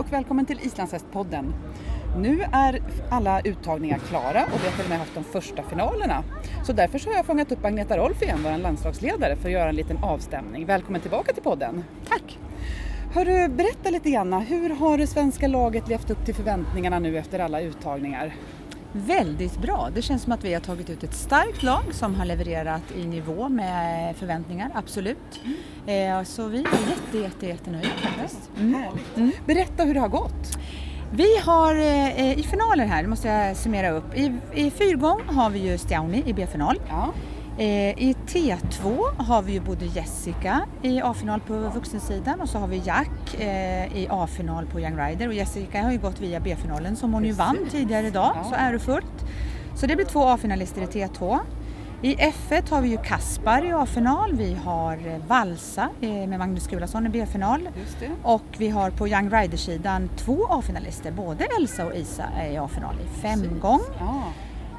och välkommen till Islandshästpodden. Nu är alla uttagningar klara och vi har till och med haft de första finalerna. Så därför så har jag fångat upp Agneta Rolf igen, vår landslagsledare, för att göra en liten avstämning. Välkommen tillbaka till podden. Tack! Hörru, berätta lite grann, hur har det svenska laget levt upp till förväntningarna nu efter alla uttagningar? Väldigt bra. Det känns som att vi har tagit ut ett starkt lag som har levererat i nivå med förväntningar, absolut. Mm. Så vi är jätte, jätte, jättenöjda faktiskt. Mm. Mm. Berätta hur det har gått. Vi har eh, i finaler här, det måste jag summera upp. I, i fyrgång har vi ju Stiauni i B-final. Ja. Eh, I T2 har vi ju både Jessica i A-final på vuxensidan och så har vi Jack eh, i A-final på Young Rider och Jessica har ju gått via B-finalen som hon ju vann tidigare idag, så ärofullt. Så det blir två A-finalister i T2. I F1 har vi ju Kaspar i A-final, vi har Valsa med Magnus Gulason i B-final och vi har på Young Rider-sidan två A-finalister, både Elsa och Isa är i A-final i femgång. Ja.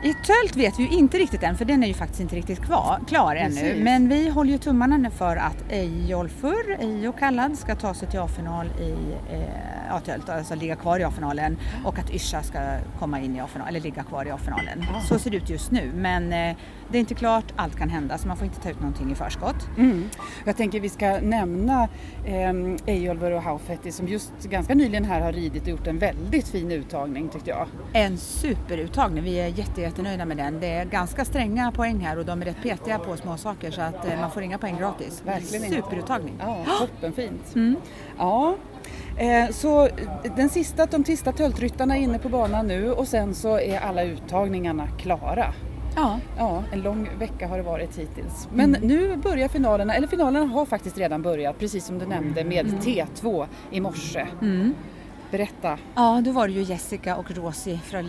I tölt vet vi ju inte riktigt än för den är ju faktiskt inte riktigt kvar, klar Precis. ännu. Men vi håller ju tummarna nu för att Eyjolfur, Ejo kallad, ska ta sig till A-final i eh, A-tölt, alltså ligga kvar i A-finalen och att Yrsa ska komma in i A-finalen, eller ligga kvar i A-finalen. Ja. Så ser det ut just nu men eh, det är inte klart, allt kan hända så man får inte ta ut någonting i förskott. Mm. Jag tänker vi ska nämna eh, Eyjolfur och Haufetti som just ganska nyligen här har ridit och gjort en väldigt fin uttagning tyckte jag. En superuttagning, vi är jätte jättenöjda med den. Det är ganska stränga poäng här och de är rätt petiga på små saker så att eh, man får inga poäng gratis. Verkligen Superuttagning. Ja, toppenfint. Mm. Ja. Eh, så den sista, de sista töltryttarna är inne på banan nu och sen så är alla uttagningarna klara. Ja. ja. En lång vecka har det varit hittills. Men mm. nu börjar finalerna, eller finalerna har faktiskt redan börjat precis som du nämnde med mm. T2 i morse. Mm. Berätta. Ja, då var det ju Jessica och Rosie från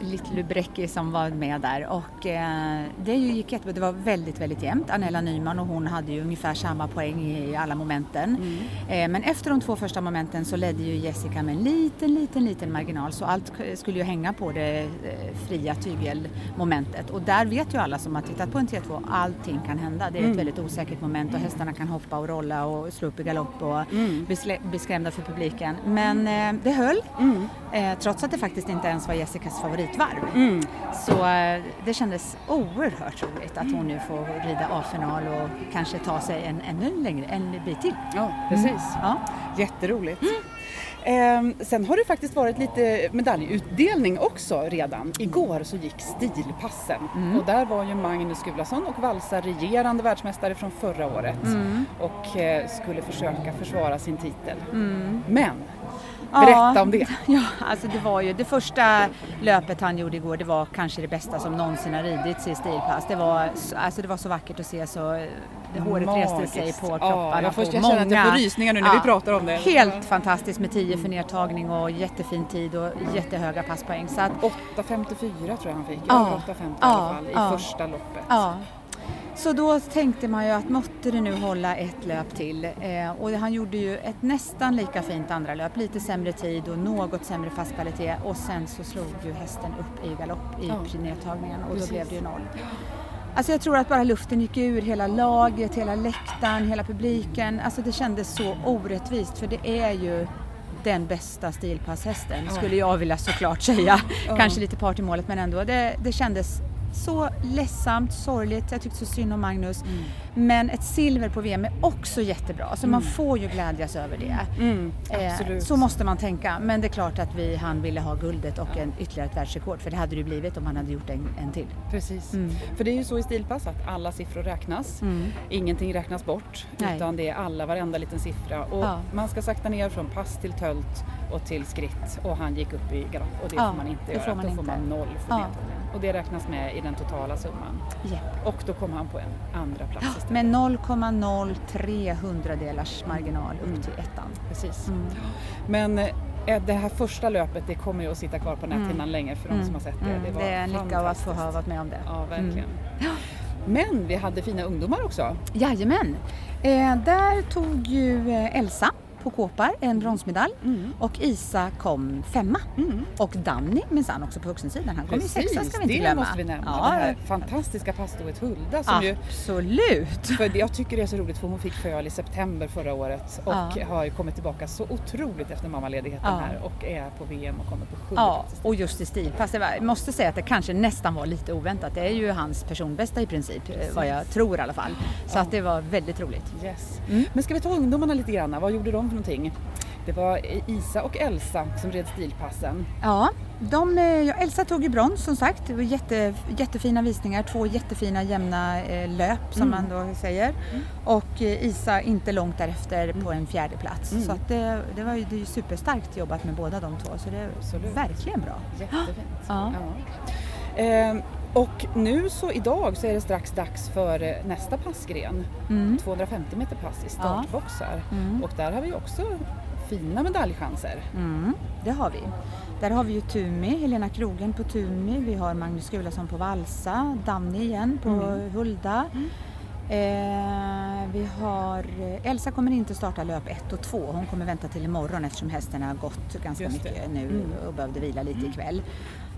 Little Bräcki som var med där och eh, det gick jättebra. Det var väldigt, väldigt jämnt. Anella Nyman och hon hade ju ungefär samma poäng i alla momenten. Mm. Eh, men efter de två första momenten så ledde ju Jessica med en liten, liten, liten marginal så allt skulle ju hänga på det eh, fria tygelmomentet och där vet ju alla som har tittat på en T2 allting kan hända. Det är ett mm. väldigt osäkert moment och hästarna kan hoppa och rolla och slå upp i galopp och mm. bli skrämda för publiken. Men eh, det höll, mm. eh, trots att det faktiskt inte ens var Jessicas favoritvarv. Mm. Så eh, det kändes oerhört roligt att hon nu får rida A-final och kanske ta sig en ännu längre, en bit till. Ja, precis. Mm. Ja. Jätteroligt. Eh, sen har det faktiskt varit lite medaljutdelning också redan. Igår så gick stilpassen mm. och där var ju Magnus Gulason och Valsa regerande världsmästare från förra året mm. och eh, skulle försöka försvara sin titel. Mm. Men Berätta ja, om det. Ja, alltså det var ju det första löpet han gjorde igår, det var kanske det bästa som någonsin har ridits i stilpass. Det var, alltså det var så vackert att se så det håret Magiskt. reste sig på kropparna ja, jag, först, jag känner att jag får rysningar nu när ja, vi pratar om det. Helt fantastiskt med 10 för nedtagning och jättefin tid och jättehöga passpoäng. 8.54 tror jag han fick, ja, 8.50 i alla fall i första loppet. Så då tänkte man ju att måtte det nu hålla ett löp till eh, och han gjorde ju ett nästan lika fint andra löp, lite sämre tid och något sämre fast kvalitet och sen så slog ju hästen upp i galopp i ja. nedtagningen och Precis. då blev det ju noll. Alltså jag tror att bara luften gick ur, hela laget, hela läktaren, hela publiken. Alltså det kändes så orättvist för det är ju den bästa stilpasshästen skulle jag vilja såklart säga. Kanske lite part i målet men ändå. Det, det kändes så ledsamt, sorgligt. Jag tyckte så synd om Magnus. Mm. Men ett silver på VM är också jättebra. Alltså mm. man får ju glädjas över det. Mm, eh, så måste man tänka. Men det är klart att vi, han ville ha guldet och en, ytterligare ett världsrekord. För det hade det blivit om han hade gjort en, en till. Precis. Mm. För det är ju så i stilpass att alla siffror räknas. Mm. Ingenting räknas bort. Nej. Utan det är alla, varenda liten siffra. Och ja. man ska sakta ner från pass till tölt och till skritt. Och han gick upp i galopp och det ja, får man inte göra. Får man Då inte. får man noll för ja. Och det räknas med i den totala summan. Yep. Och då kommer han på en andra plats istället. Med 0,03 hundradelars marginal upp mm. till ettan. Precis. Mm. Men eh, det här första löpet det kommer ju att sitta kvar på näthinnan mm. länge för de som har sett det. Mm. Det, var det är en lycka att få ha varit med om det. Ja, verkligen. Mm. Men vi hade fina ungdomar också. Jajamän. Eh, där tog ju eh, Elsa på kåpar, en bronsmedalj mm. och Isa kom femma. Mm. Och Danny minsann också på vuxensidan, han kom ju sexa ska vi inte glömma. det måste vi nämna. Ja. Det här fantastiska passtoet Hulda som Absolut! Ju, för jag tycker det är så roligt för hon fick föl i september förra året och ja. har kommit tillbaka så otroligt efter mammaledigheten ja. här och är på VM och kommer på sjunde Ja, och just i stilpass. Jag måste säga att det kanske nästan var lite oväntat. Det är ju hans personbästa i princip, Precis. vad jag tror i alla fall. Så att det var väldigt roligt. Yes. Mm. Men ska vi ta ungdomarna lite grann? Vad gjorde de för någonting? Det var Isa och Elsa som red stilpassen. Ja, de, eh, ja Elsa tog ju brons som sagt. Det var jätte, jättefina visningar, två jättefina jämna eh, löp som mm. man då säger. Mm. Och eh, Isa inte långt därefter mm. på en fjärde plats. Mm. Så att det, det var ju det är superstarkt jobbat med båda de två så det är Absolut. verkligen bra. Jättefint. Ja. ja. Eh, och nu så idag så är det strax dags för eh, nästa passgren. 250 mm. meter pass i startboxar. Ja. Mm. Och där har vi också fina medaljchanser. Mm, det har vi. Där har vi ju Tumi, Helena Krogen på Tumi, vi har Magnus Gulason på Valsa, Danny igen på mm. Hulda. Mm. Eh, vi har, eh, Elsa kommer inte starta löp 1 och 2, hon kommer vänta till imorgon eftersom hästen har gått ganska mycket nu mm. och behövde vila lite mm. ikväll.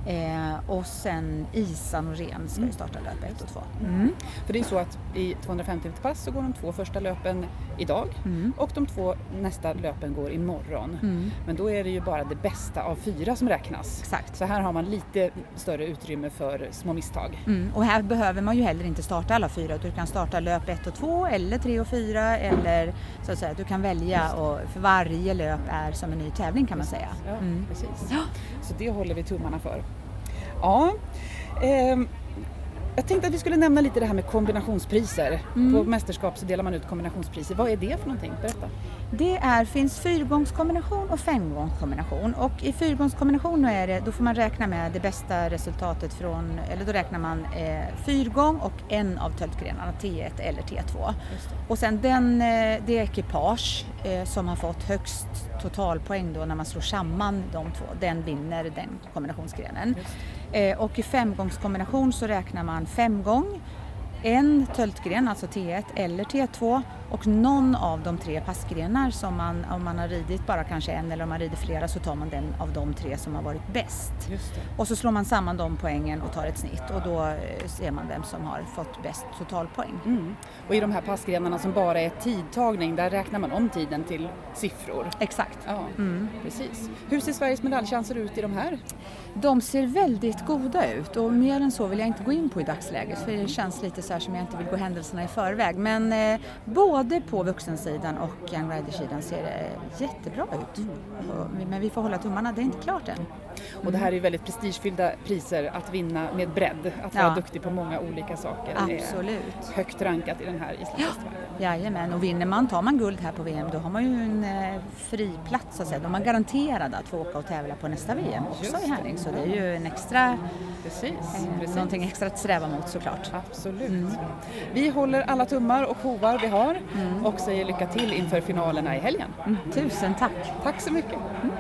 Eh, och sen Isa Norén ska ju mm. starta löp 1 och 2. Mm. För det är så att i 250 pass så går de två första löpen idag mm. och de två nästa löpen går imorgon. Mm. Men då är det ju bara det bästa av fyra som räknas. Exakt. Så här har man lite större utrymme för små misstag. Mm. Och här behöver man ju heller inte starta alla fyra. Du kan starta löp 1 och 2 eller 3 och 4 eller så att säga du kan välja och för varje löp är som en ny tävling kan man säga. Ja, mm. precis. Ja. Så det håller vi tummarna för. Ja. Eh, jag tänkte att vi skulle nämna lite det här med kombinationspriser. Mm. På mästerskap så delar man ut kombinationspriser. Vad är det för någonting? Berätta. Det är, finns fyrgångskombination och femgångskombination och i fyrgångskombination är det, då får man räkna med det bästa resultatet från, eller då räknar man eh, fyrgång och en av töltgrenarna, T1 eller T2. Och sen den, eh, det ekipage eh, som har fått högst totalpoäng då när man slår samman de två, den vinner den kombinationsgrenen. Eh, och i femgångskombination så räknar man femgång, en töltgren, alltså T1 eller T2 och någon av de tre passgrenar som man, om man har ridit bara kanske en eller om man rider flera så tar man den av de tre som har varit bäst. Och så slår man samman de poängen och tar ett snitt och då eh, ser man vem som har fått bäst totalpoäng. Mm. Och i de här passgrenarna som bara är tidtagning, där räknar man om tiden till siffror? Exakt. Ja, mm. precis. Hur ser Sveriges medaljchanser ut i de här? De ser väldigt goda ut och mer än så vill jag inte gå in på i dagsläget för det känns lite så här som jag inte vill gå händelserna i förväg. Men eh, både på vuxensidan och Young Rider-sidan ser det jättebra ut. Mm. Men vi får hålla tummarna, det är inte klart än. Och det här är ju väldigt prestigefyllda priser att vinna med bredd. Att vara duktig på många olika saker Absolut. högt rankat i den här islandsfestivalen. Ja. Jajamän, och vinner man, tar man guld här på VM då har man ju en eh, fri plats så att säga. Då är man garanterad att få åka och tävla på nästa VM också i Härning. Så det är ju en extra, precis, eh, precis. någonting extra att sträva mot såklart. Absolut. Mm. Vi håller alla tummar och hovar vi har mm. och säger lycka till inför finalerna i helgen. Mm. Tusen tack! Tack så mycket! Mm.